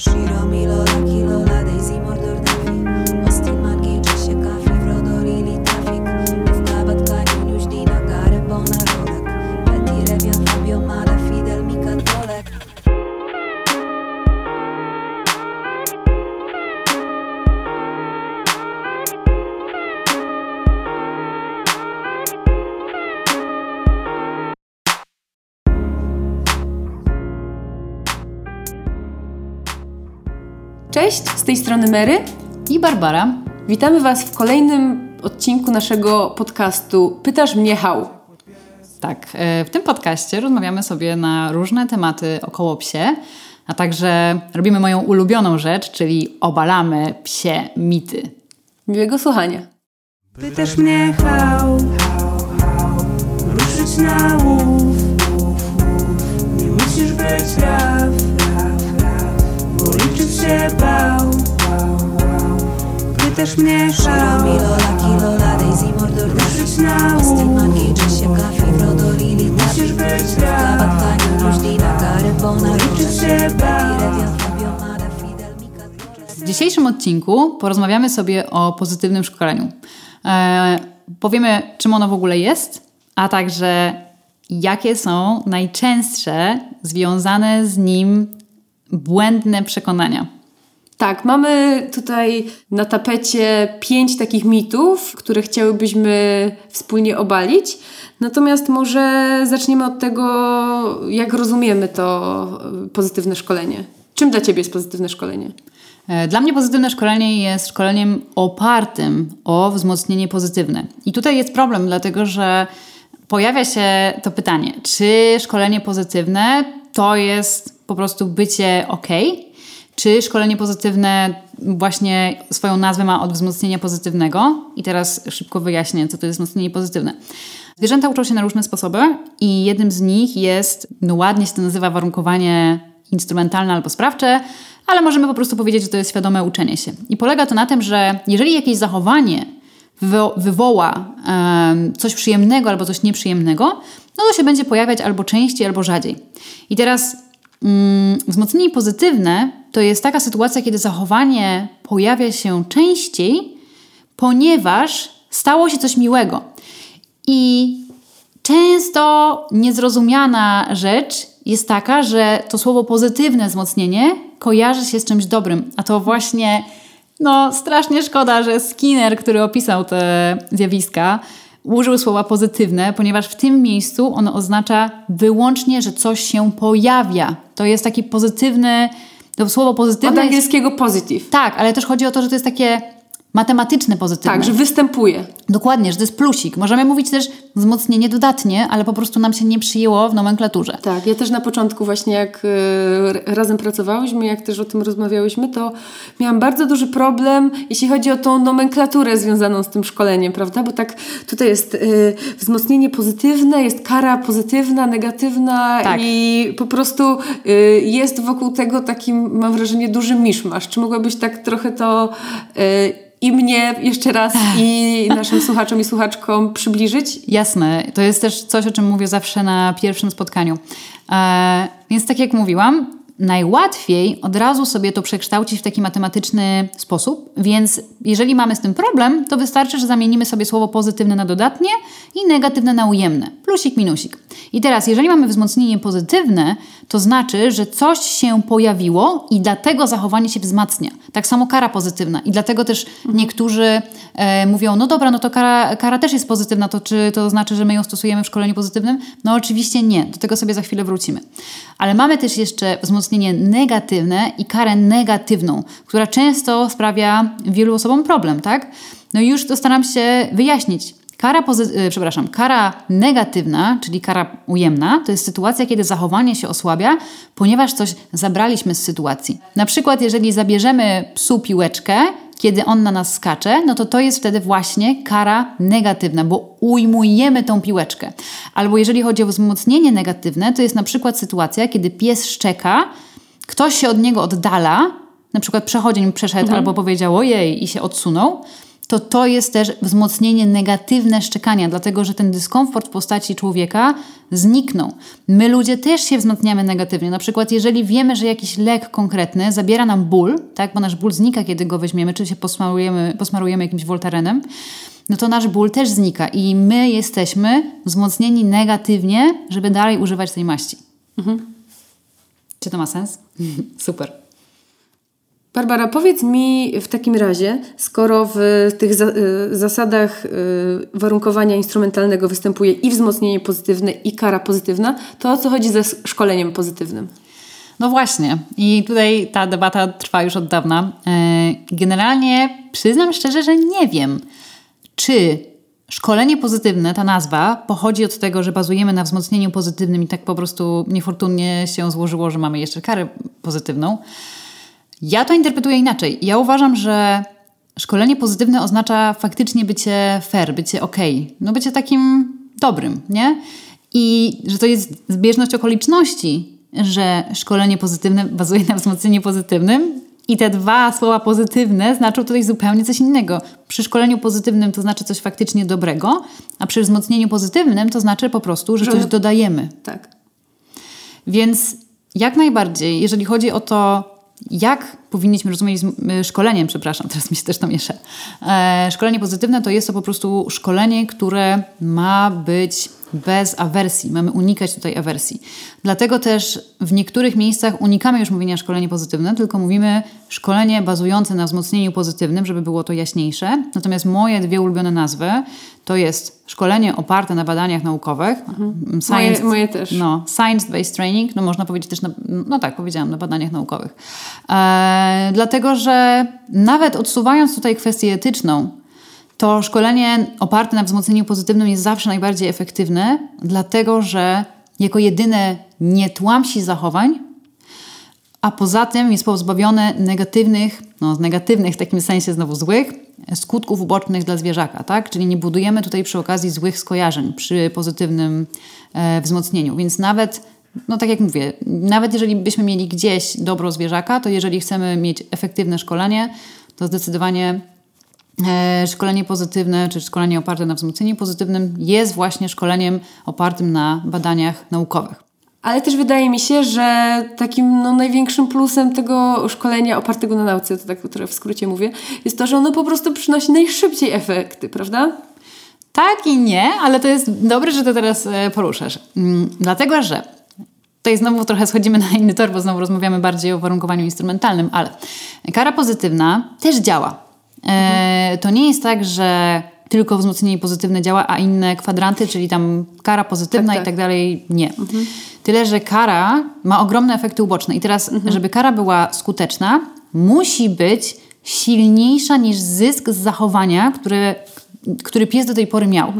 Shiro Milola, Kilola, tej strony Mary. i Barbara. Witamy Was w kolejnym odcinku naszego podcastu Pytasz mnie how. Tak, e, w tym podcaście rozmawiamy sobie na różne tematy około psie, a także robimy moją ulubioną rzecz, czyli obalamy psie mity. Miłego słuchania. Pytasz mnie how, ruszyć na łów Nie musisz być liczyć się bał. Pytasz mnie how, Daisy, Mordor, ruszyć na łów Musisz być raf, bo liczyć się bał W dzisiejszym odcinku porozmawiamy sobie o pozytywnym szkoleniu. E, powiemy, czym ono w ogóle jest, a także jakie są najczęstsze związane z nim błędne przekonania. Tak, mamy tutaj na tapecie pięć takich mitów, które chciałybyśmy wspólnie obalić. Natomiast może zaczniemy od tego, jak rozumiemy to pozytywne szkolenie. Czym dla Ciebie jest pozytywne szkolenie? E, Dla mnie pozytywne szkolenie jest szkoleniem opartym o wzmocnienie pozytywne. I tutaj jest problem, dlatego że pojawia się to pytanie, czy szkolenie pozytywne to jest po prostu bycie ok, czy szkolenie pozytywne właśnie swoją nazwę ma od wzmocnienia pozytywnego. I teraz szybko wyjaśnię, co to jest wzmocnienie pozytywne. Zwierzęta uczą się na różne sposoby i jednym z nich jest, no ładnie się to nazywa warunkowanie instrumentalne albo sprawcze, ale możemy po prostu powiedzieć, że to jest świadome uczenie się. I polega to na tym, że jeżeli jakieś zachowanie wywo- wywoła em, coś przyjemnego albo coś nieprzyjemnego, no to się będzie pojawiać albo częściej, albo rzadziej. I teraz mm, wzmocnienie pozytywne to jest taka sytuacja, kiedy zachowanie pojawia się częściej, ponieważ stało się coś miłego. I często niezrozumiana rzecz jest taka, że to słowo pozytywne wzmocnienie kojarzy się z czymś dobrym, a to właśnie, no strasznie szkoda, że Skinner, który opisał te zjawiska, użył słowa pozytywne, ponieważ w tym miejscu ono oznacza wyłącznie, że coś się pojawia. To jest taki pozytywny, to słowo Od pozytywne jest, angielskiego positive. tak, ale też chodzi o to, że to jest takie matematyczne pozytywne. Tak, że występuje. Dokładnie, że to jest plusik. Możemy mówić też wzmocnienie dodatnie, ale po prostu nam się nie przyjęło w nomenklaturze. Tak, ja też na początku właśnie jak y, razem pracowałyśmy, jak też o tym rozmawiałyśmy, to miałam bardzo duży problem, jeśli chodzi o tą nomenklaturę związaną z tym szkoleniem, prawda? Bo tak tutaj jest y, wzmocnienie pozytywne, jest kara pozytywna, negatywna Tak. i po prostu y, jest wokół tego taki, mam wrażenie, duży miszmasz. Czy mogłabyś tak trochę to y, i mnie jeszcze raz i naszym słuchaczom i słuchaczkom przybliżyć? Jasne, to jest też coś, o czym mówię zawsze na pierwszym spotkaniu. E, więc tak jak mówiłam, najłatwiej od razu sobie to przekształcić w taki matematyczny sposób, więc jeżeli mamy z tym problem, to wystarczy, że zamienimy sobie słowo pozytywne na dodatnie i negatywne na ujemne. Plusik, minusik. I teraz, jeżeli mamy wzmocnienie pozytywne, to znaczy, że coś się pojawiło i dlatego zachowanie się wzmacnia. Tak samo kara pozytywna. I dlatego też niektórzy e, mówią, no dobra, no to kara, kara też jest pozytywna, to czy to znaczy, że my ją stosujemy w szkoleniu pozytywnym? No oczywiście nie. Do tego sobie za chwilę wrócimy. Ale mamy też jeszcze wzmocnienie negatywne i karę negatywną, która często sprawia wielu osobom problem, tak? No i już to staram się wyjaśnić. Kara, y, przepraszam, kara negatywna, czyli kara ujemna, to jest sytuacja, kiedy zachowanie się osłabia, ponieważ coś zabraliśmy z sytuacji. Na przykład, jeżeli zabierzemy psu piłeczkę, kiedy on na nas skacze, no to to jest wtedy właśnie kara negatywna, bo ujmujemy tą piłeczkę. Albo jeżeli chodzi o wzmocnienie negatywne, to jest na przykład sytuacja, kiedy pies szczeka, ktoś się od niego oddala, na przykład przechodzień przeszedł albo powiedział ojej i się odsunął, to to jest też wzmocnienie negatywne szczekania, dlatego że ten dyskomfort w postaci człowieka zniknął. My ludzie też się wzmacniamy negatywnie. Na przykład, jeżeli wiemy, że jakiś lek konkretny zabiera nam ból, tak, bo nasz ból znika, kiedy go weźmiemy, czy się posmarujemy, posmarujemy jakimś Voltarenem, no to nasz ból też znika i my jesteśmy wzmocnieni negatywnie, żeby dalej używać tej maści. Czy to ma sens? Super. Barbara, powiedz mi w takim razie, skoro w tych y, zasadach y, warunkowania instrumentalnego występuje i wzmocnienie pozytywne, i kara pozytywna, to o co chodzi ze szkoleniem pozytywnym? No właśnie, i tutaj ta debata trwa już od dawna. E, Generalnie przyznam szczerze, że nie wiem, czy szkolenie pozytywne, ta nazwa, pochodzi od tego, że bazujemy na wzmocnieniu pozytywnym i tak po prostu niefortunnie się złożyło, że mamy jeszcze karę pozytywną. Ja to interpretuję inaczej. Ja uważam, że szkolenie pozytywne oznacza faktycznie bycie fair, bycie ok, no bycie takim dobrym, nie? I że to jest zbieżność okoliczności, że szkolenie pozytywne bazuje na wzmocnieniu pozytywnym i te dwa słowa pozytywne znaczą tutaj zupełnie coś innego. Przy szkoleniu pozytywnym to znaczy coś faktycznie dobrego, a przy wzmocnieniu pozytywnym to znaczy po prostu, że Że- coś dodajemy. Tak. Więc jak najbardziej, jeżeli chodzi o to, jak powinniśmy rozumieć y, szkoleniem, przepraszam, teraz mi się też to miesza. E, szkolenie pozytywne to jest to po prostu szkolenie, które ma być bez awersji. Mamy unikać tutaj awersji. Dlatego też w niektórych miejscach unikamy już mówienia szkolenie pozytywne, tylko mówimy szkolenie bazujące na wzmocnieniu pozytywnym, żeby było to jaśniejsze. Natomiast moje dwie ulubione nazwy to jest szkolenie oparte na badaniach naukowych. Moje- moje też. No, science-based training, no można powiedzieć też, na, no tak, powiedziałam, na badaniach naukowych. E, dlatego, że nawet odsuwając tutaj kwestię etyczną, to szkolenie oparte na wzmocnieniu pozytywnym jest zawsze najbardziej efektywne, dlatego że jako jedyne nie tłamsi zachowań, a poza tym jest pozbawione negatywnych, no negatywnych w takim sensie znowu złych, skutków ubocznych dla zwierzaka, tak? Czyli nie budujemy tutaj przy okazji złych skojarzeń przy pozytywnym e, wzmocnieniu. Więc nawet, no tak jak mówię, nawet jeżeli byśmy mieli gdzieś dobro zwierzaka, to jeżeli chcemy mieć efektywne szkolenie, to zdecydowanie szkolenie pozytywne, czy szkolenie oparte na wzmocnieniu pozytywnym jest właśnie szkoleniem opartym na badaniach naukowych. Ale też wydaje mi się, że takim no, największym plusem tego szkolenia opartego na nauce, to tak trochę w skrócie mówię, jest to, że ono po prostu przynosi najszybciej efekty, prawda? Tak i nie, ale to jest dobre, że to teraz e, poruszasz. Mm, Dlatego, że tutaj znowu trochę schodzimy na inny tor, bo znowu rozmawiamy bardziej o warunkowaniu instrumentalnym, ale kara pozytywna też działa. E, to nie jest tak, że tylko wzmocnienie pozytywne działa, a inne kwadranty, czyli tam kara pozytywna Tak, tak. i tak dalej, nie. Tyle, że kara ma ogromne efekty uboczne. I teraz, żeby kara była skuteczna, musi być silniejsza niż zysk z zachowania, które, który pies do tej pory miał.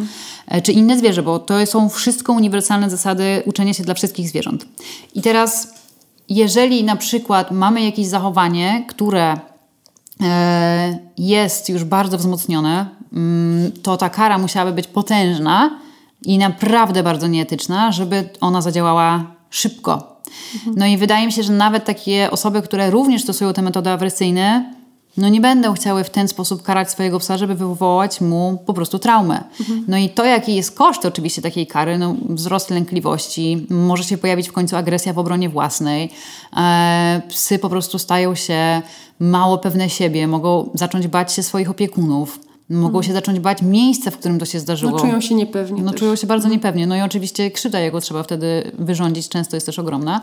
E, Czy inne zwierzę, bo to są wszystko uniwersalne zasady uczenia się dla wszystkich zwierząt. I teraz, jeżeli na przykład mamy jakieś zachowanie, które jest już bardzo wzmocnione, mm, to ta kara musiałaby być potężna i naprawdę bardzo nieetyczna, żeby ona zadziałała szybko. No i wydaje mi się, że nawet takie osoby, które również stosują te metody awersyjne, no nie będą chciały w ten sposób karać swojego psa, żeby wywołać mu po prostu traumę. No i to, jaki jest koszt oczywiście takiej kary, no wzrost lękliwości, może się pojawić w końcu agresja w obronie własnej, e, psy po prostu stają się mało pewne siebie, mogą zacząć bać się swoich opiekunów, mogą się zacząć bać miejsca, w którym to się zdarzyło. No, czują się niepewnie. No też. czują się bardzo niepewnie. No i oczywiście krzywda jego trzeba wtedy wyrządzić, często jest też ogromna.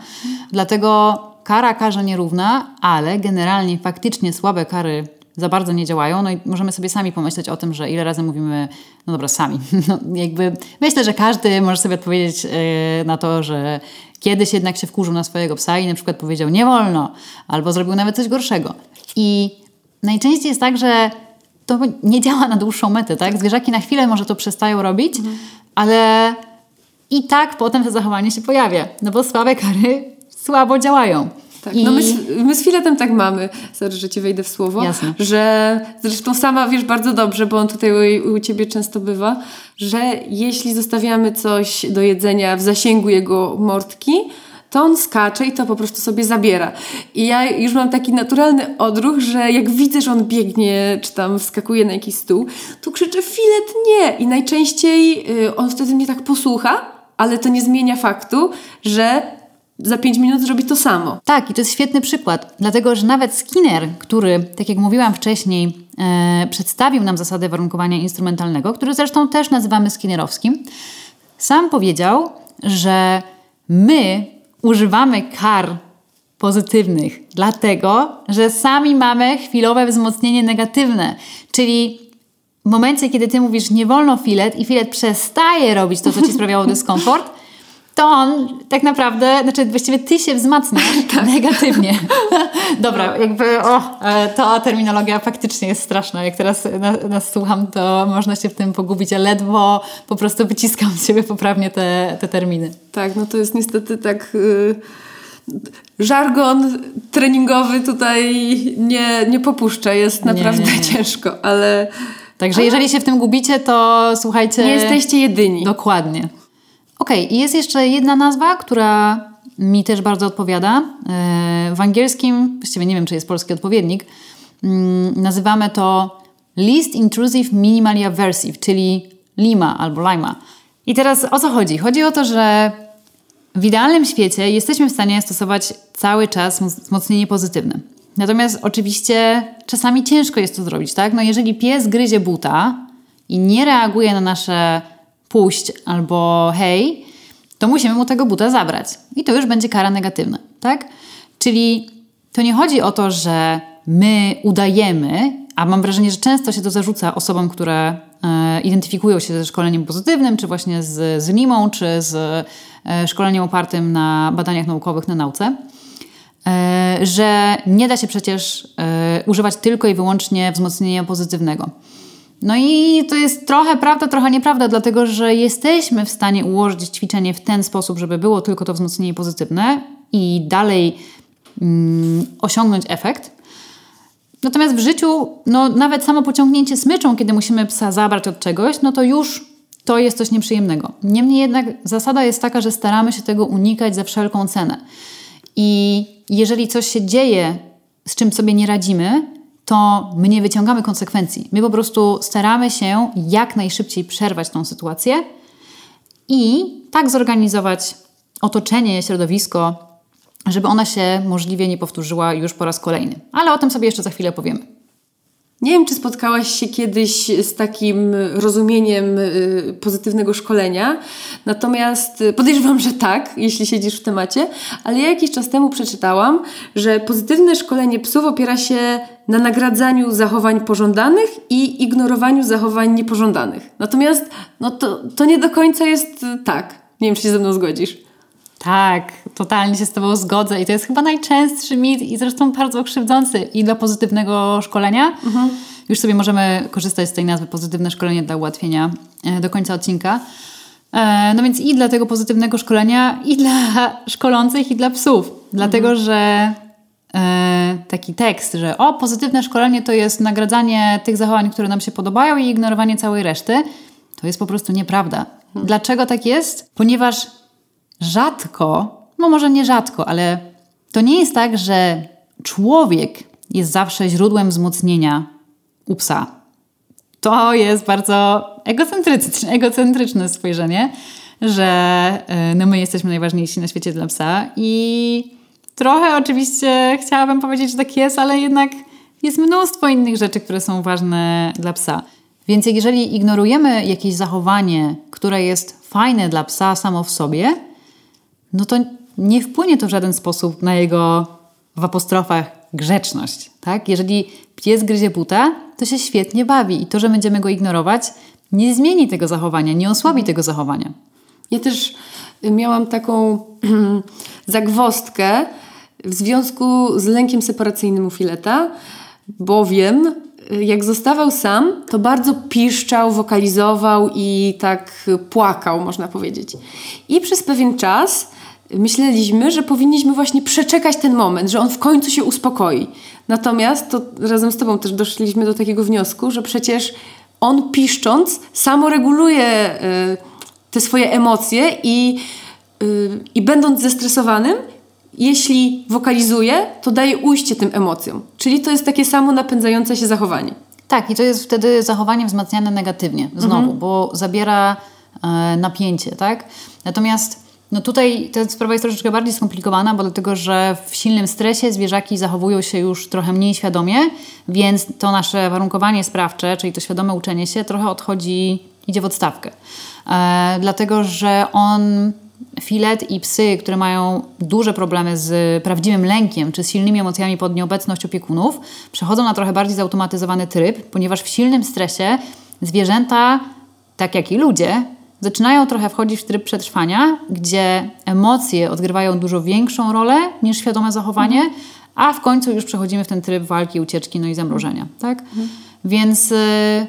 Dlatego kara karze nierówna, ale generalnie faktycznie słabe kary za bardzo nie działają. No i możemy sobie sami pomyśleć o tym, że ile razy mówimy, no dobra, sami. No, jakby myślę, że każdy może sobie odpowiedzieć yy, na to, że kiedyś jednak się wkurzył na swojego psa i na przykład powiedział nie wolno, albo zrobił nawet coś gorszego. I najczęściej jest tak, że to nie działa na dłuższą metę, tak? Zwierzaki na chwilę może to przestają robić, ale i tak potem to zachowanie się pojawia, no bo słabe kary słabo działają. Tak, I no my, z- my z Filetem tak mamy, sorry, że ci wejdę w słowo, Jasne. że zresztą sama wiesz bardzo dobrze, bo on tutaj u, u ciebie często bywa, że jeśli zostawiamy coś do jedzenia w zasięgu jego mordki, to on skacze i to po prostu sobie zabiera. I ja już mam taki naturalny odruch, że jak widzę, że on biegnie, czy tam wskakuje na jakiś stół, to krzyczę filet nie! I najczęściej y, on wtedy mnie tak posłucha, ale to nie zmienia faktu, że za 5 minut zrobi to samo. Tak, i to jest świetny przykład, dlatego że nawet Skinner, który, tak jak mówiłam wcześniej, e, przedstawił nam zasady warunkowania instrumentalnego, który zresztą też nazywamy Skinnerowskim, sam powiedział, że my używamy kar pozytywnych, dlatego że sami mamy chwilowe wzmocnienie negatywne, czyli w momencie, kiedy ty mówisz nie wolno filet i filet przestaje robić to, co ci sprawiało dyskomfort, to on tak naprawdę, znaczy właściwie ty się wzmacniasz negatywnie. Dobra, jakby o, e, ta terminologia faktycznie jest straszna. Jak teraz na, nas słucham, to można się w tym pogubić, a ledwo po prostu wyciskam z siebie poprawnie te, te terminy. Tak, no to jest niestety tak... Yy żargon treningowy tutaj nie, nie popuszcza, jest naprawdę nie, nie. ciężko, ale. Także jeżeli się w tym gubicie, to słuchajcie. Nie jesteście jedyni. Dokładnie. I jest jeszcze jedna nazwa, która mi też bardzo odpowiada. E, w angielskim, właściwie nie wiem, czy jest polski odpowiednik, mm, nazywamy to Least Intrusive Minimally Aversive, czyli Lima albo Lima. I teraz o co chodzi? Chodzi o to, że w idealnym świecie jesteśmy w stanie stosować cały czas wzmocnienie pozytywne. Natomiast oczywiście czasami ciężko jest to zrobić, tak? No jeżeli pies gryzie buta i nie reaguje na nasze puść albo hej, to musimy mu tego buta zabrać. I to już będzie kara negatywna, tak? Czyli to nie chodzi o to, że my udajemy, a mam wrażenie, że często się to zarzuca osobom, które e, identyfikują się ze szkoleniem pozytywnym, czy właśnie z, z limą, czy z e, szkoleniem opartym na badaniach naukowych, na nauce, e, że nie da się przecież e, używać tylko i wyłącznie wzmocnienia pozytywnego. No i to jest trochę prawda, trochę nieprawda, dlatego że jesteśmy w stanie ułożyć ćwiczenie w ten sposób, żeby było tylko to wzmocnienie pozytywne i dalej mm, osiągnąć efekt. Natomiast w życiu, no nawet samo pociągnięcie smyczą, kiedy musimy psa zabrać od czegoś, no to już to jest coś nieprzyjemnego. Niemniej jednak zasada jest taka, że staramy się tego unikać za wszelką cenę. I jeżeli coś się dzieje, z czym sobie nie radzimy, to my nie wyciągamy konsekwencji. My po prostu staramy się jak najszybciej przerwać tą sytuację i tak zorganizować otoczenie, środowisko, żeby ona się możliwie nie powtórzyła już po raz kolejny. Ale o tym sobie jeszcze za chwilę powiemy. Nie wiem, czy spotkałaś się kiedyś z takim rozumieniem y, pozytywnego szkolenia, natomiast podejrzewam, że tak, jeśli siedzisz w temacie, ale ja jakiś czas temu przeczytałam, że pozytywne szkolenie psów opiera się na nagradzaniu zachowań pożądanych i ignorowaniu zachowań niepożądanych. Natomiast no to, to nie do końca jest tak. Nie wiem, czy się ze mną zgodzisz. Tak, totalnie się z Tobą zgodzę i to jest chyba najczęstszy mit i zresztą bardzo krzywdzący i dla pozytywnego szkolenia. Mhm. Już sobie możemy korzystać z tej nazwy pozytywne szkolenie dla ułatwienia e, do końca odcinka. E, no więc i dla tego pozytywnego szkolenia, i dla szkolących, i dla psów. Dlatego, mhm. że e, taki tekst, że o, pozytywne szkolenie to jest nagradzanie tych zachowań, które nam się podobają i ignorowanie całej reszty, to jest po prostu nieprawda. Mhm. Dlaczego tak jest? Ponieważ rzadko, no może nie rzadko, ale to nie jest tak, że człowiek jest zawsze źródłem wzmocnienia u psa. To jest bardzo egocentryczne, egocentryczne spojrzenie, że e, no my jesteśmy najważniejsi na świecie dla psa i trochę oczywiście chciałabym powiedzieć, że tak jest, ale jednak jest mnóstwo innych rzeczy, które są ważne dla psa. Więc jeżeli ignorujemy jakieś zachowanie, które jest fajne dla psa samo w sobie, no to nie wpłynie to w żaden sposób na jego w apostrofach grzeczność. Tak? Jeżeli pies gryzie buta, to się świetnie bawi i to, że będziemy go ignorować, nie zmieni tego zachowania, nie osłabi tego zachowania. Ja też miałam taką zagwostkę w związku z lękiem separacyjnym u fileta, bowiem jak zostawał sam, to bardzo piszczał, wokalizował i tak płakał, można powiedzieć. I przez pewien czas myśleliśmy, że powinniśmy właśnie przeczekać ten moment, że on w końcu się uspokoi. Natomiast to razem z Tobą też doszliśmy do takiego wniosku, że przecież on piszcząc samoreguluje y, te swoje emocje i y, i będąc zestresowanym, jeśli wokalizuje, to daje ujście tym emocjom. Czyli to jest takie samo napędzające się zachowanie. Tak, i to jest wtedy zachowanie wzmacniane negatywnie, znowu, bo zabiera e, napięcie, tak? Natomiast no tutaj ta sprawa jest troszeczkę bardziej skomplikowana, bo dlatego, że w silnym stresie zwierzaki zachowują się już trochę mniej świadomie, więc to nasze warunkowanie sprawcze, czyli to świadome uczenie się, trochę odchodzi, idzie w odstawkę. E, dlatego, że on filet i psy, które mają duże problemy z prawdziwym lękiem czy z silnymi emocjami pod nieobecność opiekunów, przechodzą na trochę bardziej zautomatyzowany tryb, ponieważ w silnym stresie zwierzęta, tak jak i ludzie, zaczynają trochę wchodzić w tryb przetrwania, gdzie emocje odgrywają dużo większą rolę niż świadome zachowanie, a w końcu już przechodzimy w ten tryb walki, ucieczki, no i zamrożenia. Tak? Więc y,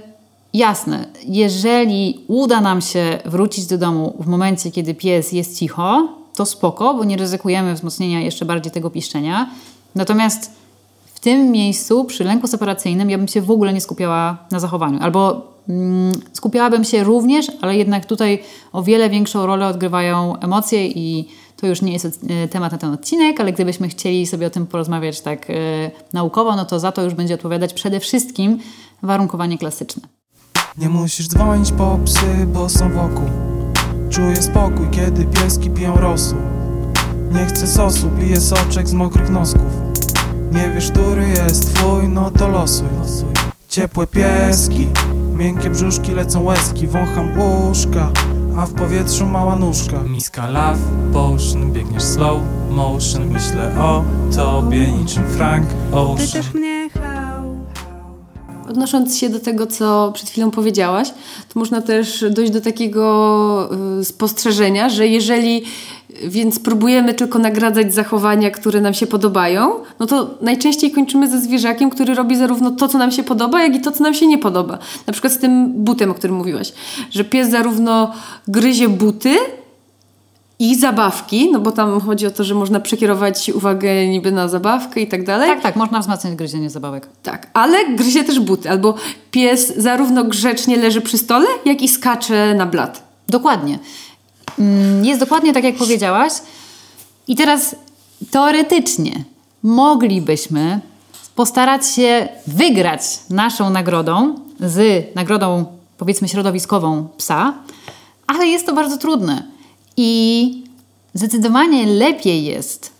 jasne, jeżeli uda nam się wrócić do domu w momencie, kiedy pies jest cicho, to spoko, bo nie ryzykujemy wzmocnienia jeszcze bardziej tego piszczenia. Natomiast w tym miejscu, przy lęku separacyjnym, ja bym się w ogóle nie skupiała na zachowaniu. Albo mm, skupiałabym się również, ale jednak tutaj o wiele większą rolę odgrywają emocje i to już nie jest e, temat na ten odcinek, ale gdybyśmy chcieli sobie o tym porozmawiać tak e, naukowo, no to za to już będzie odpowiadać przede wszystkim warunkowanie klasyczne. Nie musisz dzwonić po psy, bo są wokół Czuję spokój, kiedy pieski piją rosół Nie chcę sosu, piję soczek z mokrych nosków Nie wiesz, który jest twój, no to losuj. Ciepłe pieski, miękkie brzuszki lecą łezki Wącham łóżka, a w powietrzu mała nóżka. Miska love potion, biegniesz slow motion Myślę o tobie niczym Frank Ocean Odnosząc się do tego, co przed chwilą powiedziałaś, to można też dojść do takiego y, spostrzeżenia, że jeżeli więc próbujemy tylko nagradzać zachowania, które nam się podobają, no to najczęściej kończymy ze zwierzakiem, który robi zarówno to, co nam się podoba, jak i to, co nam się nie podoba. Na przykład z tym butem, o którym mówiłaś, że pies zarówno gryzie buty, i zabawki, no bo tam chodzi o to, że można przekierować uwagę niby na zabawkę i tak dalej. Tak, tak, można wzmacniać gryzienie zabawek. Tak, ale gryzie też buty. Albo pies zarówno grzecznie leży przy stole, jak i skacze na blat. Dokładnie. Mm, Jest dokładnie tak, jak powiedziałaś. I teraz teoretycznie moglibyśmy postarać się wygrać naszą nagrodą z nagrodą, powiedzmy, środowiskową psa, ale jest to bardzo trudne. I zdecydowanie lepiej jest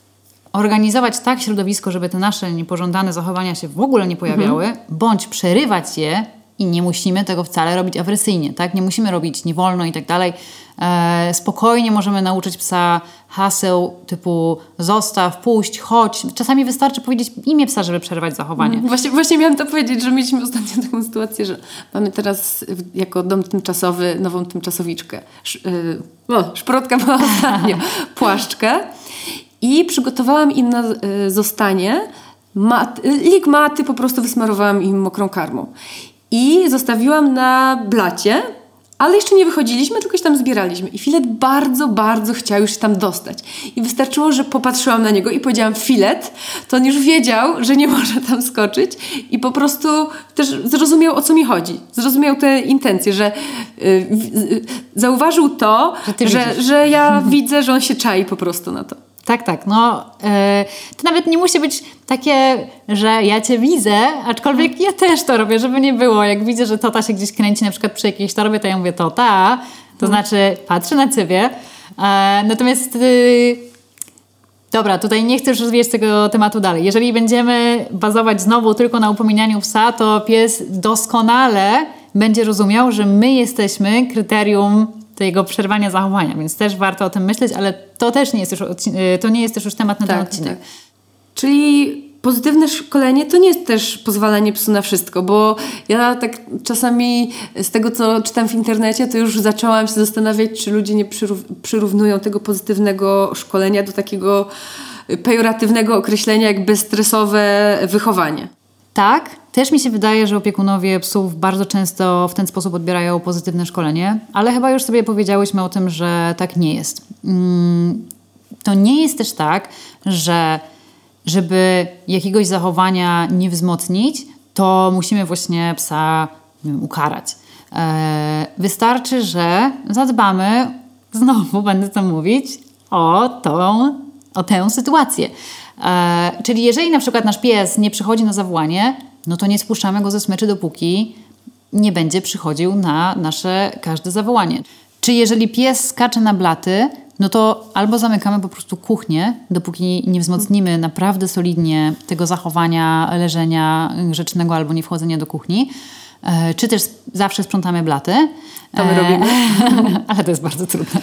organizować tak środowisko, żeby te nasze niepożądane zachowania się w ogóle nie pojawiały, bądź przerywać je i nie musimy tego wcale robić agresyjnie, tak? Nie musimy robić nie wolno i tak dalej. E, spokojnie możemy nauczyć psa haseł typu zostaw, puść, chodź. Czasami wystarczy powiedzieć imię psa, żeby przerwać zachowanie. Właśnie, właśnie miałam to powiedzieć, że mieliśmy ostatnio taką sytuację, że mamy teraz jako dom tymczasowy nową tymczasowiczkę. Sz, yy, o, szprotka była ostatnio. Płaszczkę. I przygotowałam im na y, zostanie mat, lik maty, po prostu wysmarowałam im mokrą karmą. I zostawiłam na blacie, ale jeszcze nie wychodziliśmy, tylko się tam zbieraliśmy. I filet bardzo, bardzo chciał już się tam dostać. I wystarczyło, że popatrzyłam na niego i powiedziałam filet, to on już wiedział, że nie może tam skoczyć i po prostu też zrozumiał, o co mi chodzi. Zrozumiał te intencje, że y, y, zauważył to, Że że, że ja widzę, że on się czai po prostu na to. Tak, tak. No, e, to nawet nie musi być takie, że ja cię widzę, aczkolwiek ja też to robię, żeby nie było. Jak widzę, że Tota się gdzieś kręci na przykład przy jakiejś torbie, to ja mówię Tota, to znaczy patrzę na ciebie. E, natomiast y, dobra, tutaj nie chcę już rozwijać tego tematu dalej. Jeżeli będziemy bazować znowu tylko na upominaniu psa, to pies doskonale będzie rozumiał, że my jesteśmy kryterium tego przerwania zachowania, więc też warto o tym myśleć, ale to też nie jest już, y, to nie jest też już temat na ten odcinek. tak. Czyli pozytywne szkolenie to nie jest też pozwalanie psu na wszystko, bo ja tak czasami z tego, co czytam w internecie, to już zaczęłam się zastanawiać, czy ludzie nie przyrów- przyrównują tego pozytywnego szkolenia do takiego pejoratywnego określenia jak bezstresowe wychowanie. Tak, też mi się wydaje, że opiekunowie psów bardzo często w ten sposób odbierają pozytywne szkolenie, ale chyba już sobie powiedziałyśmy o tym, że tak nie jest. Mm, To nie jest też tak, że żeby jakiegoś zachowania nie wzmocnić, to musimy właśnie psa ukarać. E, Wystarczy, że zadbamy, znowu będę to mówić, o tą, o tę sytuację. E, czyli jeżeli na przykład nasz pies nie przychodzi na zawołanie, no to nie spuszczamy go ze smyczy, dopóki nie będzie przychodził na nasze każde zawołanie. Czy jeżeli pies skacze na blaty, no to albo zamykamy po prostu kuchnię, dopóki nie wzmocnimy naprawdę solidnie tego zachowania, leżenia grzecznego albo nie wchodzenia do kuchni, e, czy też zawsze sprzątamy blaty. To my E, robimy. Ale to jest bardzo trudne.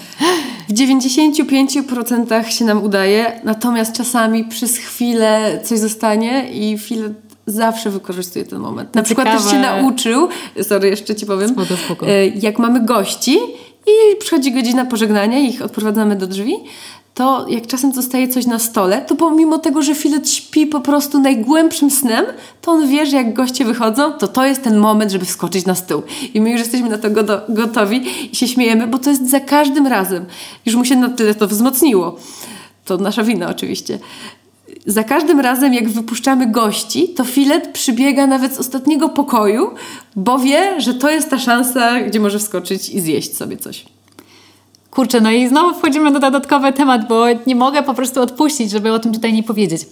W 95% się nam udaje, natomiast czasami przez chwilę coś zostanie i chwilę zawsze wykorzystuję ten moment. Na To przykład też się ciekawe. nauczył, sorry, jeszcze ci powiem, Spoko, spoko. e, jak mamy gości i przychodzi godzina pożegnania ich odprowadzamy do drzwi, to jak czasem zostaje coś na stole, to pomimo tego, że Filet śpi po prostu najgłębszym snem, to on wie, że jak goście wychodzą, to to jest ten moment, żeby wskoczyć na stół. I my już jesteśmy na to gotowi i się śmiejemy, bo to jest za każdym razem. Już mu się na tyle to wzmocniło. To nasza wina oczywiście. Za każdym razem, jak wypuszczamy gości, to filet przybiega nawet z ostatniego pokoju, bo wie, że to jest ta szansa, gdzie może wskoczyć i zjeść sobie coś. Kurczę, no i znowu wchodzimy na dodatkowy temat, bo nie mogę po prostu odpuścić, żeby o tym tutaj nie powiedzieć.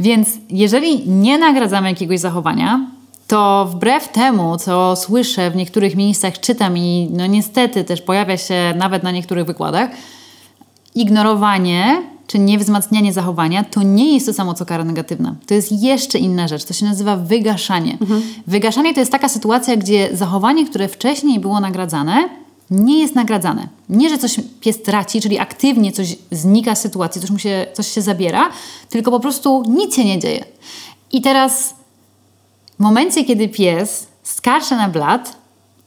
Więc jeżeli nie nagradzamy jakiegoś zachowania, to wbrew temu, co słyszę w niektórych miejscach, czytam i no niestety też pojawia się nawet na niektórych wykładach, ignorowanie czy niewzmacnianie zachowania to nie jest to samo co kara negatywna. To jest jeszcze inna rzecz. To się nazywa wygaszanie. Wygaszanie to jest taka sytuacja, gdzie zachowanie, które wcześniej było nagradzane, nie jest nagradzane. Nie, że coś pies traci, czyli aktywnie coś znika z sytuacji, coś, mu się, coś się zabiera, tylko po prostu nic się nie dzieje. I teraz w momencie, kiedy pies skacze na blat,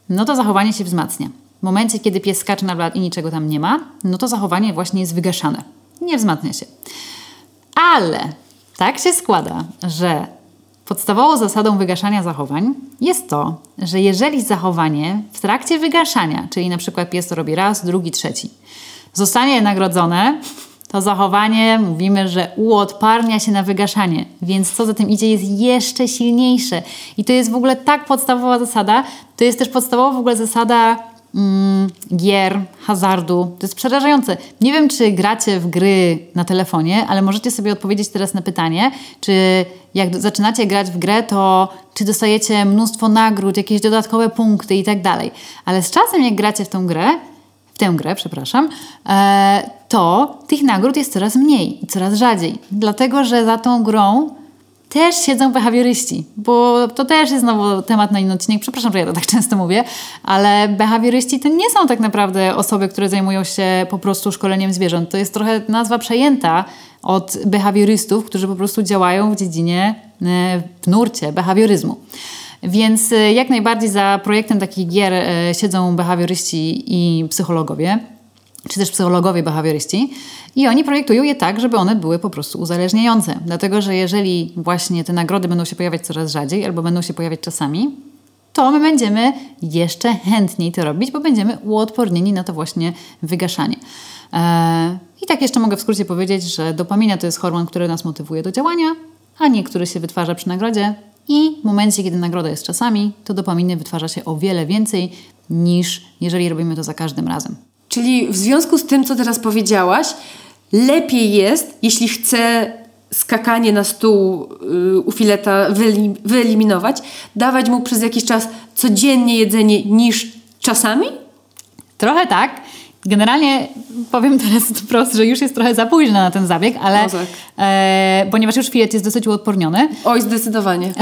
no to zachowanie się wzmacnia. W momencie, kiedy pies skacze na blat i niczego tam nie ma, no to zachowanie właśnie jest wygaszane. Nie wzmacnia się. Ale tak się składa, że podstawową zasadą wygaszania zachowań jest to, że jeżeli zachowanie w trakcie wygaszania, czyli na przykład pies to robi raz, drugi, trzeci, zostanie nagrodzone, to zachowanie mówimy, że uodparnia się na wygaszanie, więc co za tym idzie jest jeszcze silniejsze. I to jest w ogóle tak podstawowa zasada, to jest też podstawowa w ogóle zasada mm, gier, hazardu. To jest przerażające. Nie wiem, czy gracie w gry na telefonie, ale możecie sobie odpowiedzieć teraz na pytanie, czy jak zaczynacie grać w grę, to czy dostajecie mnóstwo nagród, jakieś dodatkowe punkty i tak dalej. Ale z czasem, jak gracie w tą grę, w tę grę, przepraszam, e, to tych nagród jest coraz mniej i coraz rzadziej. Dlatego, że za tą grą też siedzą behawioryści, bo to też jest znowu temat na inny odcinek. Przepraszam, że ja to tak często mówię, ale behawioryści to nie są tak naprawdę osoby, które zajmują się po prostu szkoleniem zwierząt. To jest trochę nazwa przejęta od behawiorystów, którzy po prostu działają w dziedzinie, e, w nurcie behawioryzmu. Więc e, jak najbardziej za projektem takich gier e, siedzą behawioryści i psychologowie, czy też psychologowie behawioryści i oni projektują je tak, żeby one były po prostu uzależniające. Dlatego, że jeżeli właśnie te nagrody będą się pojawiać coraz rzadziej albo będą się pojawiać czasami, to my będziemy jeszcze chętniej to robić, bo będziemy uodpornieni na to właśnie wygaszanie. Eee, I tak jeszcze mogę w skrócie powiedzieć, że dopamina to jest hormon, który nas motywuje do działania, a nie który się wytwarza przy nagrodzie. I w momencie, kiedy nagroda jest czasami, to dopaminy wytwarza się o wiele więcej niż jeżeli robimy to za każdym razem. Czyli w związku z tym, co teraz powiedziałaś, lepiej jest, jeśli chcę skakanie na stół y, u fileta wyelim- wyeliminować, dawać mu przez jakiś czas codziennie jedzenie niż czasami? Trochę tak. Generalnie powiem teraz wprost, że już jest trochę za późno na ten zabieg, ale No tak. e, ponieważ już filet jest dosyć uodporniony, Oj, zdecydowanie.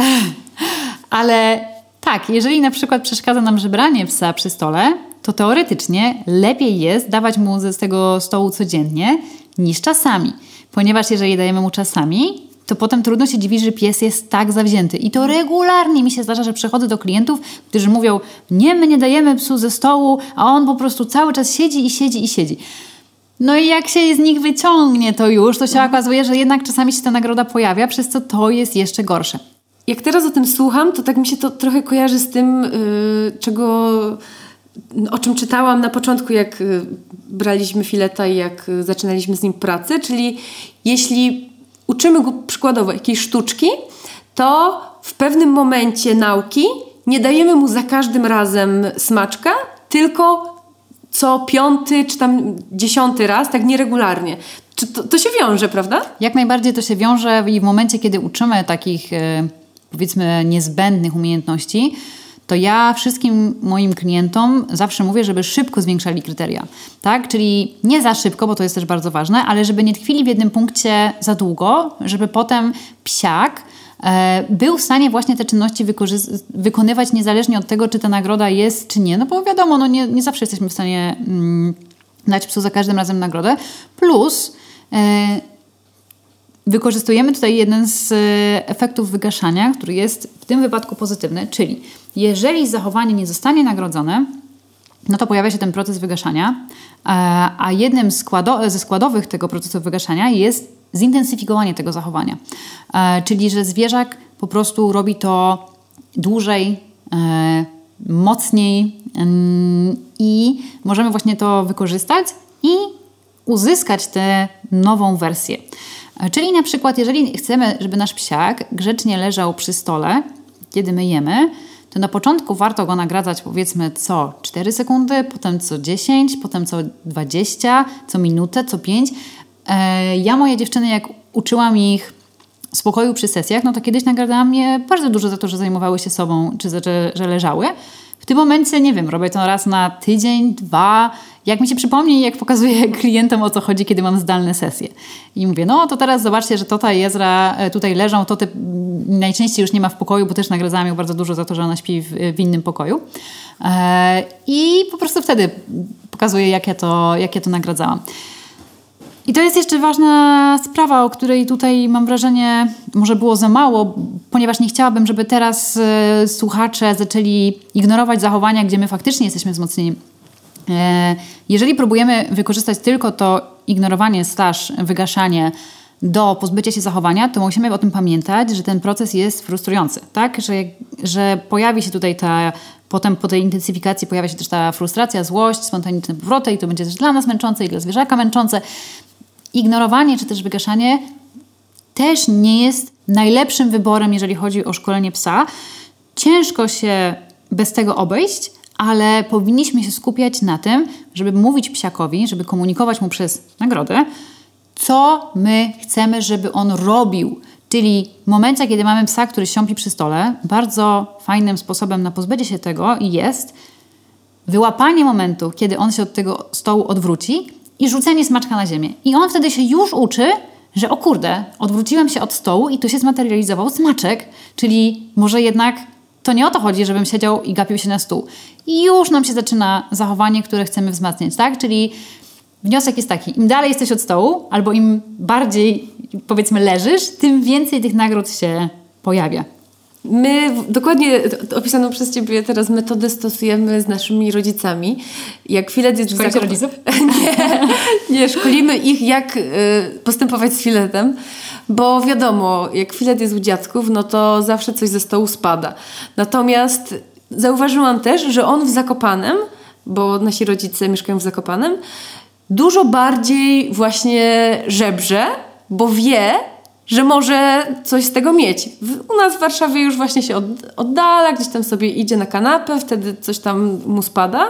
ale tak, jeżeli na przykład przeszkadza nam żebranie psa przy stole, to teoretycznie lepiej jest dawać mu ze z tego stołu codziennie niż czasami. Ponieważ jeżeli dajemy mu czasami, to potem trudno się dziwić, że pies jest tak zawzięty. I to regularnie mi się zdarza, że przychodzę do klientów, którzy mówią: Nie, my nie dajemy psu ze stołu, a on po prostu cały czas siedzi i siedzi i siedzi. No i jak się z nich wyciągnie to już, to się okazuje, że jednak czasami się ta nagroda pojawia, przez co to jest jeszcze gorsze. Jak teraz o tym słucham, to tak mi się to trochę kojarzy z tym, y, czego, o czym czytałam na początku, jak y, braliśmy fileta i jak y, zaczynaliśmy z nim pracę, czyli jeśli uczymy go przykładowo jakiejś sztuczki, to w pewnym momencie nauki nie dajemy mu za każdym razem smaczka, tylko co piąty czy tam dziesiąty raz, tak nieregularnie. To, to się wiąże, prawda? Jak najbardziej to się wiąże i w momencie, kiedy uczymy takich e, powiedzmy niezbędnych umiejętności, to ja wszystkim moim klientom zawsze mówię, żeby szybko zwiększali kryteria. Tak? Czyli nie za szybko, bo to jest też bardzo ważne, ale żeby nie tkwili w jednym punkcie za długo, żeby potem psiak e, był w stanie właśnie te czynności wykonywać niezależnie od tego, czy ta nagroda jest, czy nie. No bo wiadomo, no nie, nie zawsze jesteśmy w stanie mm, dać psu za każdym razem nagrodę. Plus e, wykorzystujemy tutaj jeden z e, efektów wygaszania, który jest w tym wypadku pozytywny, czyli jeżeli zachowanie nie zostanie nagrodzone, no to pojawia się ten proces wygaszania, e, a jednym ze składowych tego procesu wygaszania jest zintensyfikowanie tego zachowania. E, czyli, że zwierzak po prostu robi to dłużej, mocniej i możemy właśnie to wykorzystać i uzyskać tę nową wersję. Czyli na przykład, jeżeli chcemy, żeby nasz psiak grzecznie leżał przy stole, kiedy my jemy, to na początku warto go nagradzać powiedzmy co 4 sekundy, potem co 10, potem co 20, co minutę, co 5. E, ja moje dziewczyny, jak uczyłam ich spokoju przy sesjach, no to kiedyś nagradzałam je bardzo dużo za to, że zajmowały się sobą, czy za, że, że leżały. W tym momencie, nie wiem, robię to raz na tydzień, dwa. Jak mi się przypomni, jak pokazuję klientom o co chodzi, kiedy mam zdalne sesje. I mówię, no to teraz zobaczcie, że Tota i Ezra e, tutaj leżą, to najczęściej już nie ma w pokoju, bo też nagradzałam ją bardzo dużo za to, że ona śpi w, w innym pokoju. E, I po prostu wtedy pokazuję, jak ja to, jak ja to nagradzałam. I to jest jeszcze ważna sprawa, o której tutaj mam wrażenie, może było za mało, ponieważ nie chciałabym, żeby teraz y, słuchacze zaczęli ignorować zachowania, gdzie my faktycznie jesteśmy wzmocnieni. E, jeżeli próbujemy wykorzystać tylko to ignorowanie, slash wygaszanie do pozbycia się zachowania, to musimy o tym pamiętać, że ten proces jest frustrujący, tak? Że, że pojawi się tutaj ta Potem po tej intensyfikacji pojawia się też ta frustracja, złość, spontaniczne powroty i to będzie też dla nas męczące i dla zwierzaka męczące ignorowanie czy też wygaszanie też nie jest najlepszym wyborem, jeżeli chodzi o szkolenie psa. Ciężko się bez tego obejść, ale powinniśmy się skupiać na tym, żeby mówić psiakowi, żeby komunikować mu przez nagrodę, co my chcemy, żeby on robił. Czyli w momencie, kiedy mamy psa, który siąpi przy stole, bardzo fajnym sposobem na pozbycie się tego jest wyłapanie momentu, kiedy on się od tego stołu odwróci i rzucenie smaczka na ziemię. I on wtedy się już uczy, że o kurde, odwróciłem się od stołu i tu się zmaterializował smaczek, czyli może jednak to nie o to chodzi, żebym siedział i gapił się na stół. I już nam się zaczyna zachowanie, które chcemy wzmacniać, tak? Czyli wniosek jest taki, im dalej jesteś od stołu, albo im bardziej, powiedzmy, leżysz, tym więcej tych nagród się pojawia. My dokładnie opisaną przez Ciebie teraz metodę stosujemy z naszymi rodzicami. Jak filet jest Szkolicie rodziców? nie, nie, szkolimy ich jak y, postępować z filetem, bo wiadomo, jak filet jest u dziadków, no to zawsze coś ze stołu spada. Natomiast zauważyłam też, że on w Zakopanem, bo nasi rodzice mieszkają w Zakopanem, dużo bardziej właśnie żebrze, bo wie, że może coś z tego mieć. U nas w Warszawie już właśnie się oddala, gdzieś tam sobie idzie na kanapę, wtedy coś tam mu spada.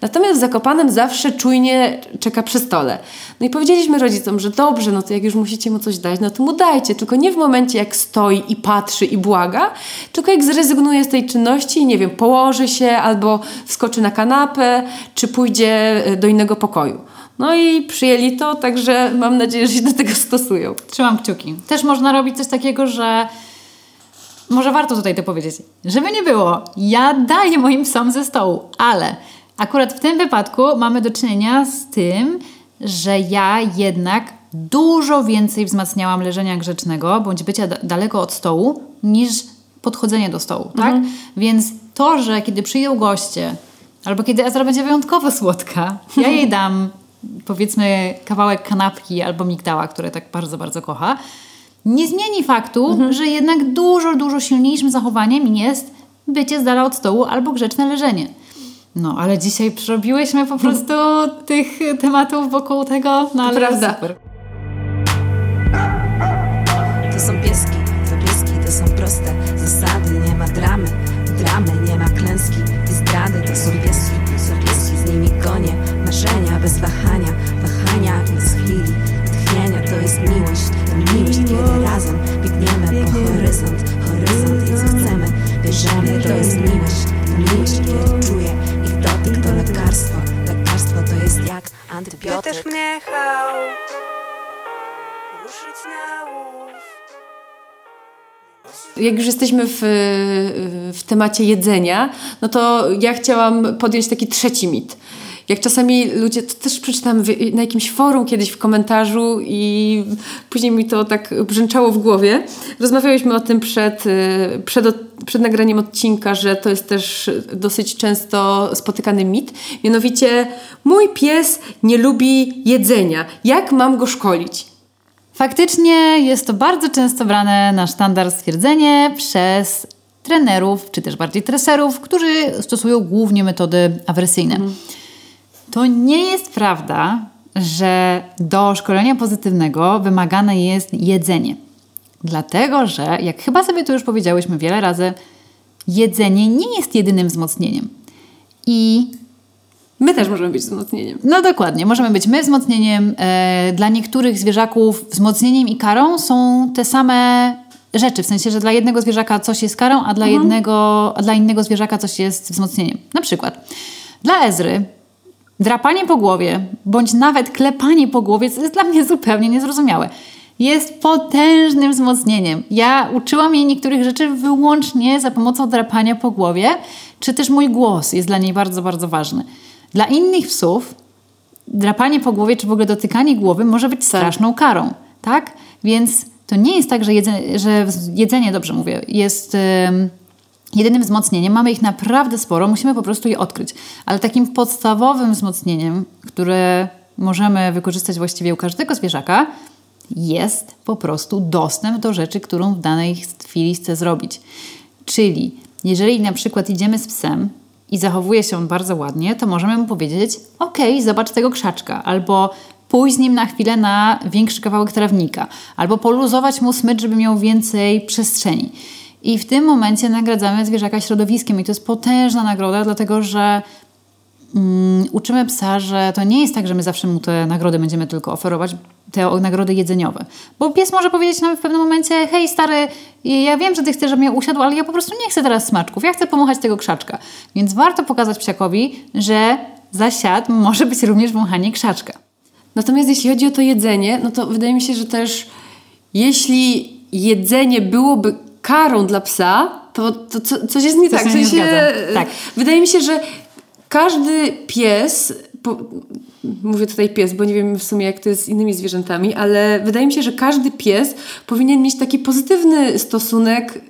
Natomiast w Zakopanem zawsze czujnie czeka przy stole. No i powiedzieliśmy rodzicom, że dobrze, no to jak już musicie mu coś dać, no to mu dajcie, tylko nie w momencie jak stoi i patrzy i błaga, tylko jak zrezygnuje z tej czynności, nie wiem, położy się albo wskoczy na kanapę, czy pójdzie do innego pokoju. No i przyjęli to, także mam nadzieję, że się do tego stosują. Trzymam kciuki. Też można robić coś takiego, że może warto tutaj to powiedzieć. Żeby nie było, ja daję moim psom ze stołu, ale akurat w tym wypadku mamy do czynienia z tym, że ja jednak dużo więcej wzmacniałam leżenia grzecznego bądź bycia daleko od stołu niż podchodzenie do stołu, tak? Mhm. Więc to, że kiedy przyjdą goście albo kiedy Ezra będzie wyjątkowo słodka, ja jej dam powiedzmy kawałek kanapki albo migdała, które tak bardzo, bardzo kocha, nie zmieni faktu, mhm. że jednak dużo, dużo silniejszym zachowaniem jest bycie z dala od stołu albo grzeczne leżenie. No, ale dzisiaj przerobiłyśmy po prostu tych tematów wokół tego, no ale Prawda. super. To są pieski, to pieski, to są proste zasady, nie ma dramy, dramy, nie ma klęski i zdrady, to są pieski, Marzenia bez wahania, wahania bez chwili Tchnienia to jest miłość, to miłość kiedy razem biegniemy po horyzont Horyzont i co chcemy, bierzemy To jest miłość, to miłość kiedy czuję ich dotyk to lekarstwo Lekarstwo to jest jak Ja antybiotyk też mnie chał ruszyć na łów. Jak już jesteśmy w, w temacie jedzenia, no to ja chciałam podjąć taki trzeci mit. Jak czasami ludzie, to też przeczytałam w- na jakimś forum kiedyś w komentarzu i później mi to tak brzęczało w głowie. Rozmawiałyśmy o tym przed, y, przed, przed nagraniem odcinka, że to jest też dosyć często spotykany mit. Mianowicie, mój pies nie lubi jedzenia. Jak mam go szkolić? Faktycznie jest to bardzo często brane na sztandar stwierdzenie przez trenerów, czy też bardziej treserów, którzy stosują głównie metody awersyjne. To nie jest prawda, że do szkolenia pozytywnego wymagane jest jedzenie. Dlatego, że jak chyba sobie to już powiedziałyśmy wiele razy, jedzenie nie jest jedynym wzmocnieniem. I My też możemy być wzmocnieniem. no dokładnie, możemy być my wzmocnieniem. E, dla niektórych zwierzaków wzmocnieniem i karą są te same rzeczy. W sensie, że dla jednego zwierzaka coś jest karą, a dla, jednego, a dla innego zwierzaka coś jest wzmocnieniem. Na przykład dla Ezry drapanie po głowie, bądź nawet klepanie po głowie, co jest dla mnie zupełnie niezrozumiałe, jest potężnym wzmocnieniem. Ja uczyłam jej niektórych rzeczy wyłącznie za pomocą drapania po głowie, czy też mój głos jest dla niej bardzo, bardzo ważny. Dla innych psów drapanie po głowie, czy w ogóle dotykanie głowy może być straszną karą, tak? Więc to nie jest tak, że jedzenie, że jedzenie dobrze mówię, jest em, jedynym wzmocnieniem. Mamy ich naprawdę sporo, musimy po prostu je odkryć. Ale takim podstawowym wzmocnieniem, które możemy wykorzystać właściwie u każdego zwierzaka, jest po prostu dostęp do rzeczy, którą w danej chwili chce zrobić. Czyli jeżeli na przykład idziemy z psem i zachowuje się on bardzo ładnie, to możemy mu powiedzieć: OK, zobacz tego krzaczka, albo pójść z nim na chwilę na większy kawałek trawnika, albo poluzować mu smycz, żeby miał więcej przestrzeni. I w tym momencie nagradzamy zwierzaka środowiskiem, i to jest potężna nagroda, dlatego że mm, uczymy psa, że to nie jest tak, że my zawsze mu te nagrody będziemy tylko oferować, te nagrody jedzeniowe. Bo pies może powiedzieć nam w pewnym momencie, hej stary, ja wiem, że ty chcesz, żebym ja usiadł, ale ja po prostu nie chcę teraz smaczków, ja chcę pomachać tego krzaczka. Więc warto pokazać psiakowi, że za siad może być również wąchanie krzaczka. Natomiast jeśli chodzi o to jedzenie, no to wydaje mi się, że też jeśli jedzenie byłoby karą dla psa, to, to co, coś jest nie Coś tak. się nie W sensie, zgadza. Tak. Wydaje mi się, że każdy pies, po, mówię tutaj pies, bo nie wiem w sumie jak to jest z innymi zwierzętami, ale wydaje mi się, że każdy pies powinien mieć taki pozytywny stosunek, y,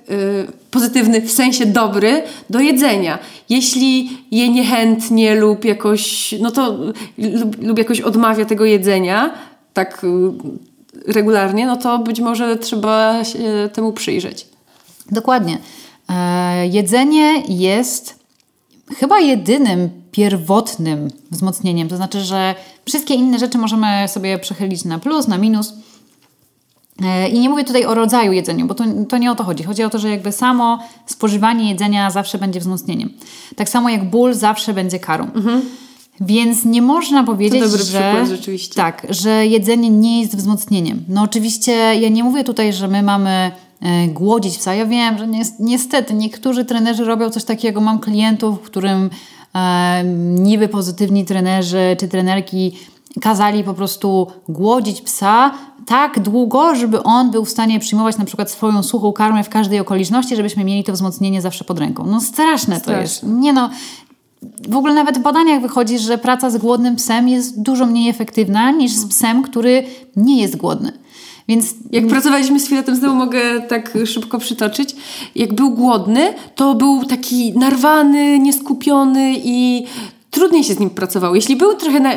pozytywny w sensie dobry, do jedzenia. Jeśli je niechętnie lub jakoś, no to lub, lub jakoś odmawia tego jedzenia, tak y, regularnie, no to być może trzeba się temu przyjrzeć. Dokładnie. E, jedzenie jest chyba jedynym pierwotnym wzmocnieniem. To znaczy, że wszystkie inne rzeczy możemy sobie przechylić na plus, na minus. E, I nie mówię tutaj o rodzaju jedzenia, bo to, to nie o to chodzi. Chodzi o to, że jakby samo spożywanie jedzenia zawsze będzie wzmocnieniem. Tak samo jak ból zawsze będzie karą. Więc nie można powiedzieć, dobry że, przykład rzeczywiście. Tak, że jedzenie nie jest wzmocnieniem. No oczywiście ja nie mówię tutaj, że my mamy głodzić psa. Ja wiem, że ni- niestety niektórzy trenerzy robią coś takiego. Mam klientów, którym e, niby pozytywni trenerzy czy trenerki kazali po prostu głodzić psa tak długo, żeby on był w stanie przyjmować na przykład swoją suchą karmę w każdej okoliczności, żebyśmy mieli to wzmocnienie zawsze pod ręką. No straszne to Straszne. jest. Nie no, w ogóle nawet w badaniach wychodzi, że praca z głodnym psem jest dużo mniej efektywna niż z psem, który nie jest głodny. Więc Jak pracowaliśmy z filetem, znowu mogę tak szybko przytoczyć. Jak był głodny, to był taki narwany, nieskupiony i trudniej się z nim pracowało. Jeśli był trochę, na,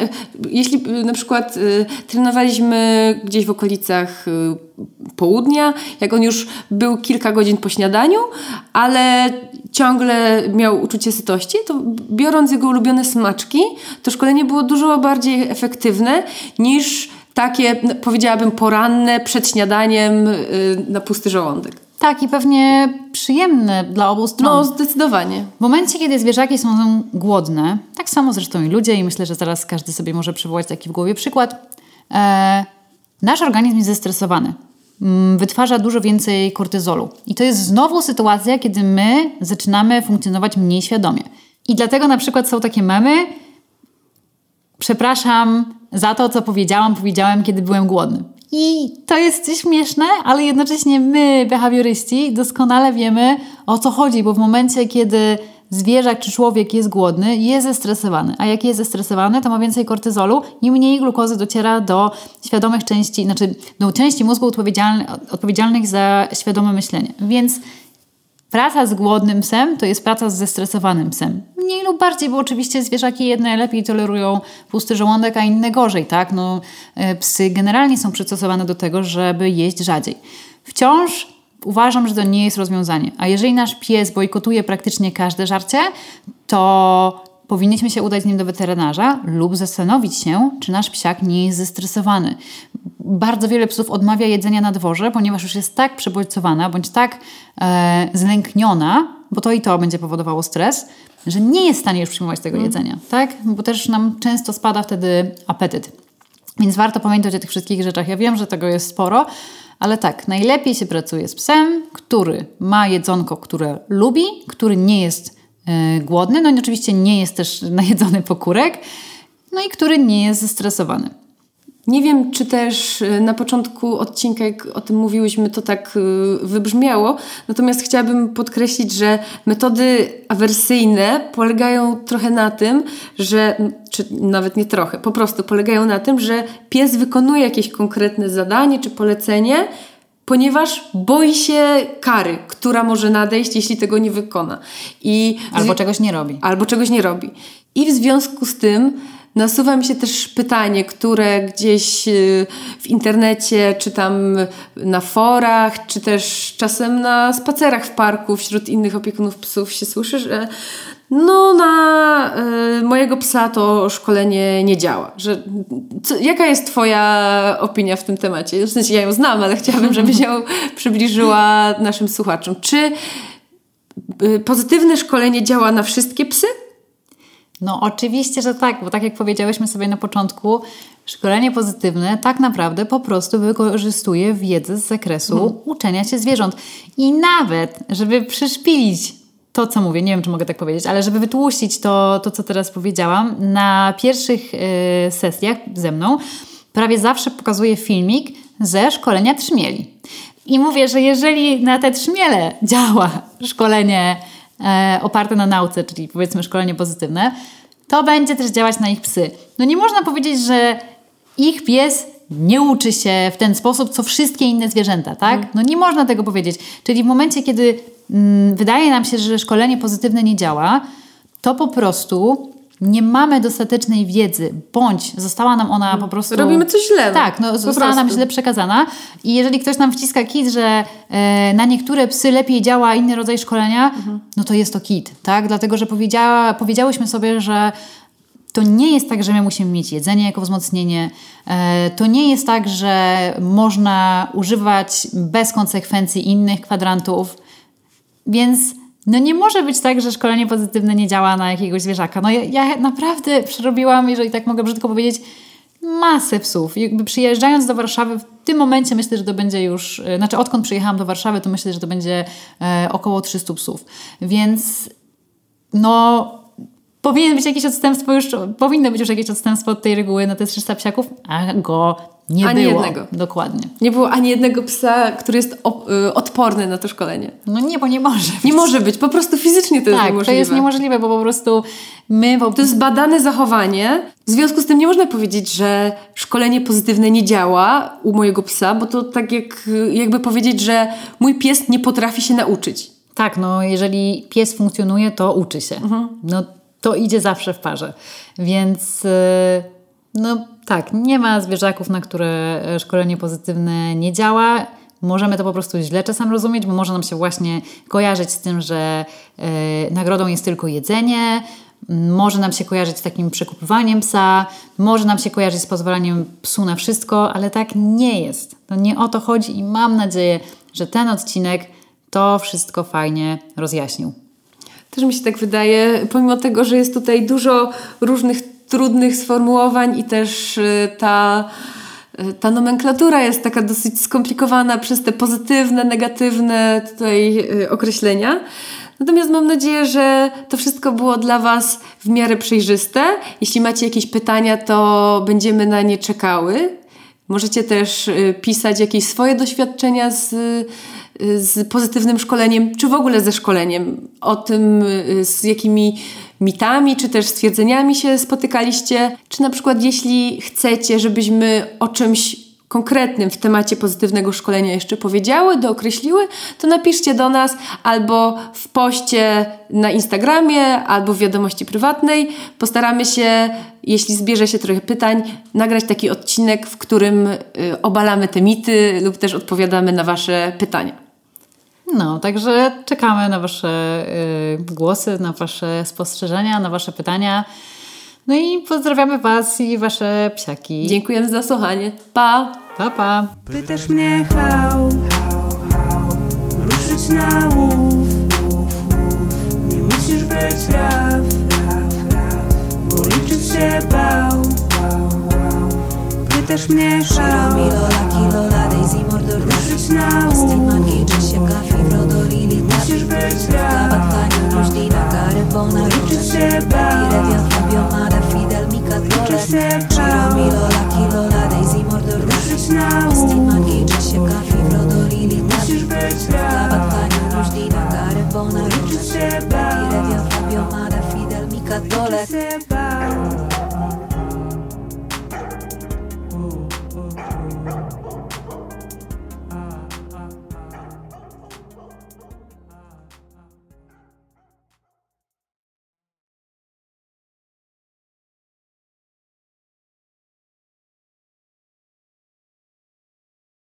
jeśli na przykład y, trenowaliśmy gdzieś w okolicach y, południa, jak on już był kilka godzin po śniadaniu, ale ciągle miał uczucie sytości, to biorąc jego ulubione smaczki, to szkolenie było dużo bardziej efektywne niż takie, no, powiedziałabym, poranne przed śniadaniem y, na pusty żołądek. Tak, i pewnie przyjemne dla obu stron. No, zdecydowanie. W momencie, kiedy zwierzaki są głodne, tak samo zresztą i ludzie, i myślę, że zaraz każdy sobie może przywołać taki w głowie przykład, e, nasz organizm jest zestresowany. Mm, Wytwarza dużo więcej kortyzolu. I to jest znowu sytuacja, kiedy my zaczynamy funkcjonować mniej świadomie. I dlatego na przykład są takie memy, przepraszam za to, co powiedziałam, powiedziałem, kiedy byłem głodny. I to jest śmieszne, ale jednocześnie my, behawioryści, doskonale wiemy o co chodzi, bo w momencie, kiedy zwierzak czy człowiek jest głodny, jest zestresowany. A jak jest zestresowany, to ma więcej kortyzolu i mniej glukozy dociera do świadomych części, znaczy do części mózgu odpowiedzialnych, za świadome myślenie. Więc Praca z głodnym psem to jest praca z zestresowanym psem. Mniej lub bardziej, bo oczywiście zwierzaki jedne lepiej tolerują pusty żołądek, a inne gorzej, tak? No, e, psy generalnie są przystosowane do tego, żeby jeść rzadziej. Wciąż uważam, że to nie jest rozwiązanie. A jeżeli nasz pies bojkotuje praktycznie każde żarcie, to powinniśmy się udać z nim do weterynarza lub zastanowić się, czy nasz psiak nie jest zestresowany. Bardzo wiele psów odmawia jedzenia na dworze, ponieważ już jest tak przebodźcowana bądź tak e, zlękniona, bo to i to będzie powodowało stres, że nie jest w stanie już przyjmować tego jedzenia, tak? Bo też nam często spada wtedy apetyt. Więc warto pamiętać o tych wszystkich rzeczach. Ja wiem, że tego jest sporo, ale tak, najlepiej się pracuje z psem, który ma jedzonko, które lubi, który nie jest głodny, no i oczywiście nie jest też najedzony pokórek, no i który nie jest zestresowany. Nie wiem, czy też y, na początku odcinka, jak o tym mówiłyśmy, to tak y, wybrzmiało. Natomiast chciałabym podkreślić, że metody awersyjne polegają trochę na tym, że, czy nawet nie trochę, po prostu polegają na tym, że pies wykonuje jakieś konkretne zadanie czy polecenie, ponieważ boi się kary, która może nadejść, jeśli tego nie wykona. I Albo czegoś nie robi. albo czegoś nie robi. I w związku z tym nasuwa mi się też pytanie, które gdzieś y, w internecie, czy tam na forach, czy też czasem na spacerach w parku wśród innych opiekunów psów się słyszy, że no na y, mojego psa to szkolenie nie działa. Że, co, jaka jest twoja opinia w tym temacie? W sensie ja ją znam, ale chciałabym, żebyś ją przybliżyła naszym słuchaczom. Czy y, pozytywne szkolenie działa na wszystkie psy? No oczywiście, że tak, bo tak jak powiedziałyśmy sobie na początku, szkolenie pozytywne tak naprawdę po prostu wykorzystuje wiedzę z zakresu uczenia się zwierząt. I nawet, żeby przyszpilić to, co mówię, nie wiem, czy mogę tak powiedzieć, ale żeby wytłuścić to, to co teraz powiedziałam, na pierwszych y, sesjach ze mną prawie zawsze pokazuję filmik ze szkolenia trzmieli. I mówię, że jeżeli na te trzmiele działa szkolenie e, oparte na nauce, czyli powiedzmy szkolenie pozytywne, to będzie też działać na ich psy. No nie można powiedzieć, że ich pies nie uczy się w ten sposób, co wszystkie inne zwierzęta, tak? No nie można tego powiedzieć. Czyli w momencie, kiedy mm, wydaje nam się, że szkolenie pozytywne nie działa, to po prostu nie mamy dostatecznej wiedzy, bądź została nam ona po prostu... Robimy coś źle. no. Tak, no, została nam prostu. źle przekazana i jeżeli ktoś nam wciska kit, że e, na niektóre psy lepiej działa inny rodzaj szkolenia, no to jest to kit, tak? Dlatego, że powiedziała, powiedziałyśmy sobie, że to nie jest tak, że my musimy mieć jedzenie jako wzmocnienie. E, to nie jest tak, że można używać bez konsekwencji innych kwadrantów. Więc no nie może być tak, że szkolenie pozytywne nie działa na jakiegoś zwierzaka. No ja, ja naprawdę przerobiła, jeżeli tak mogę brzydko powiedzieć, masę psów. Jakby przyjeżdżając do Warszawy, w tym momencie myślę, że to będzie już, e, znaczy odkąd przyjechałam do Warszawy, to myślę, że to będzie e, około 300 psów. Więc no powinien być jakieś odstępstwo już, powinno być już jakieś odstępstwo od tej reguły na te 300 psiaków, a go nie Ani było. jednego. Dokładnie. Nie było ani jednego psa, który jest op- y, odporny na to szkolenie. No nie, bo nie może. Nie może być, po prostu fizycznie to jest tak, niemożliwe. to jest niemożliwe, bo po prostu my po To jest badane zachowanie. W związku z tym nie można powiedzieć, że szkolenie pozytywne nie działa u mojego psa, bo to tak jak, jakby powiedzieć, że mój pies nie potrafi się nauczyć. Tak, no jeżeli pies funkcjonuje, to uczy się. No to idzie zawsze w parze. Więc y, no tak, nie ma zwierzaków, na które e, szkolenie pozytywne nie działa. Możemy to po prostu źle czasem rozumieć, bo może nam się właśnie kojarzyć z tym, że e, nagrodą jest tylko jedzenie, może nam się kojarzyć z takim przekupywaniem psa, może nam się kojarzyć z pozwalaniem psu na wszystko, ale tak nie jest. To nie o to chodzi i mam nadzieję, że ten odcinek to wszystko fajnie rozjaśnił. Też mi się tak wydaje, pomimo tego, że jest tutaj dużo różnych trudnych sformułowań i też y, ta, y, ta nomenklatura jest taka dosyć skomplikowana przez te pozytywne, negatywne tutaj y, określenia. Natomiast mam nadzieję, że to wszystko było dla Was w miarę przejrzyste. Jeśli macie jakieś pytania, to będziemy na nie czekały. Możecie też pisać jakieś swoje doświadczenia z, z pozytywnym szkoleniem, czy w ogóle ze szkoleniem. O tym, y, z jakimi mitami, czy też stwierdzeniami się spotykaliście. Czy na przykład, jeśli chcecie, żebyśmy o czymś konkretnym w temacie pozytywnego szkolenia jeszcze powiedziały, dookreśliły, to napiszcie do nas albo w poście na Instagramie, albo w wiadomości prywatnej. Postaramy się, jeśli zbierze się trochę pytań, nagrać taki odcinek, w którym y, obalamy te mity lub też odpowiadamy na Wasze pytania. No, także czekamy na Wasze y, głosy, na Wasze spostrzeżenia, na Wasze pytania. No i pozdrawiamy Was i Wasze psiaki. Dziękujemy za słuchanie. Pa! Pa, pa. Pytasz mnie hał, ruszyć na łów Nie musisz być raf, bo liczyć się bał Pytasz mnie hał, Milola, Kilola, Daisy, Mordor, ruszyć na łów Marki, Jessica, Fibro, Lili, Musisz być Kabat, raf, Kaniu, Różdina, Gary, Bona, liczyć się bał Rewian, Fabio, Mada, Fidel, Mika, Dole Liczyć się bał Milola, Kilola, Daisy, Mordor, Ruszyć na łów Marki, Jessica, Fibro, Lili, Musisz być Kabat, raf, Kaniu, Różdina, Gary, Bona, liczyć się bał Rewian, Fabio, Mada, Fidel, Mika, Dole Liczyć się